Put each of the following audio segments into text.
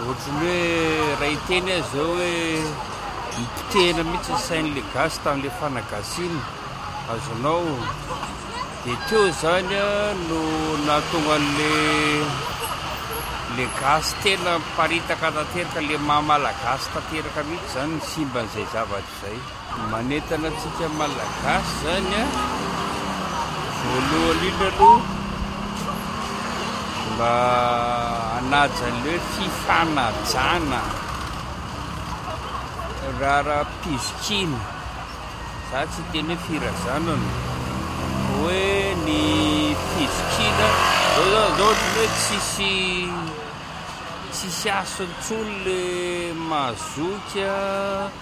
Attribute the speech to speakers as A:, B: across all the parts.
A: Ohatran'ny hoe iray teny aho izao hoe
B: nipotehina mihitsy ny sain'ilay gasy tamin'ilay fanagasiana. Azonao? Dia teo izany no nahatonga an'ilay le gasy tena miparitaka tanteraka le maha malagasy tanteraka mihitsy zany ny simban'izay zava izay. Manentana antsika Malagasy izany a, voalohany indrindra aloha mba hanaja ny hoe fifanajana, raharaham-pizokiana, za tsy hiteny hoe firazanana, hoe ny fizokiana, zao zao zao ohatry ny hoe tsisy tsisy hasiny intsony le mazoky a.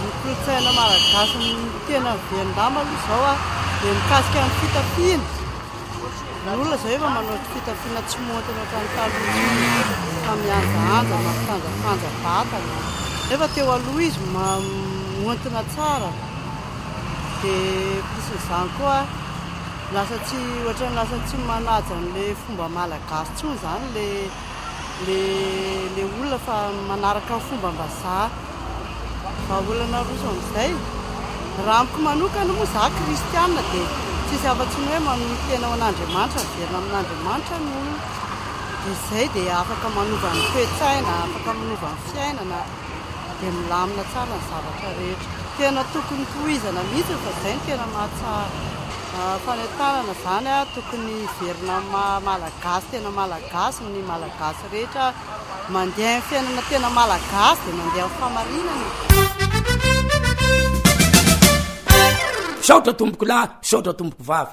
B: Ny
C: kolontsaina malagasy ny
D: tena velon-damba aloha izao a, dia mikasika ny fitafiana, ny olona izao efa manao fitafiana tsy montre ohatran'ny taloha intsony fa mihanjahanja, mampifandrafanja vatana, nefa teo aloha izy montina tsara, dia ankoatran'izany koa lasa tsy, ohatran'ny lasa tsy manaja an'ilay fomba malagasy intsony izany ilay le le olona fa manaraka ny fombam-bazaha vahaolana roso amin'izay raha amiko manokana moa za kristiana de tsisy afatsy ny hoe manohy tena ho an'Andriamanitra miverina amin'Andriamanitra ny olona de zay de afaka manova ny toe-tsaina afaka manova ny fiainana de milamina tsara ny zavatra rehetra tena tokony tohizana mihitsy fa zay ny tena mahatsara fanentanana zany a tokony hiverina amin'ny maha malagasy tena malagasy Gasy ny malagasy rehetra mandeha amin'ny fiainana tena malagasy dia mandeha amin'ny
E: fahamarinana e. Misaotra tompokolahy, misaotra tompokovavy.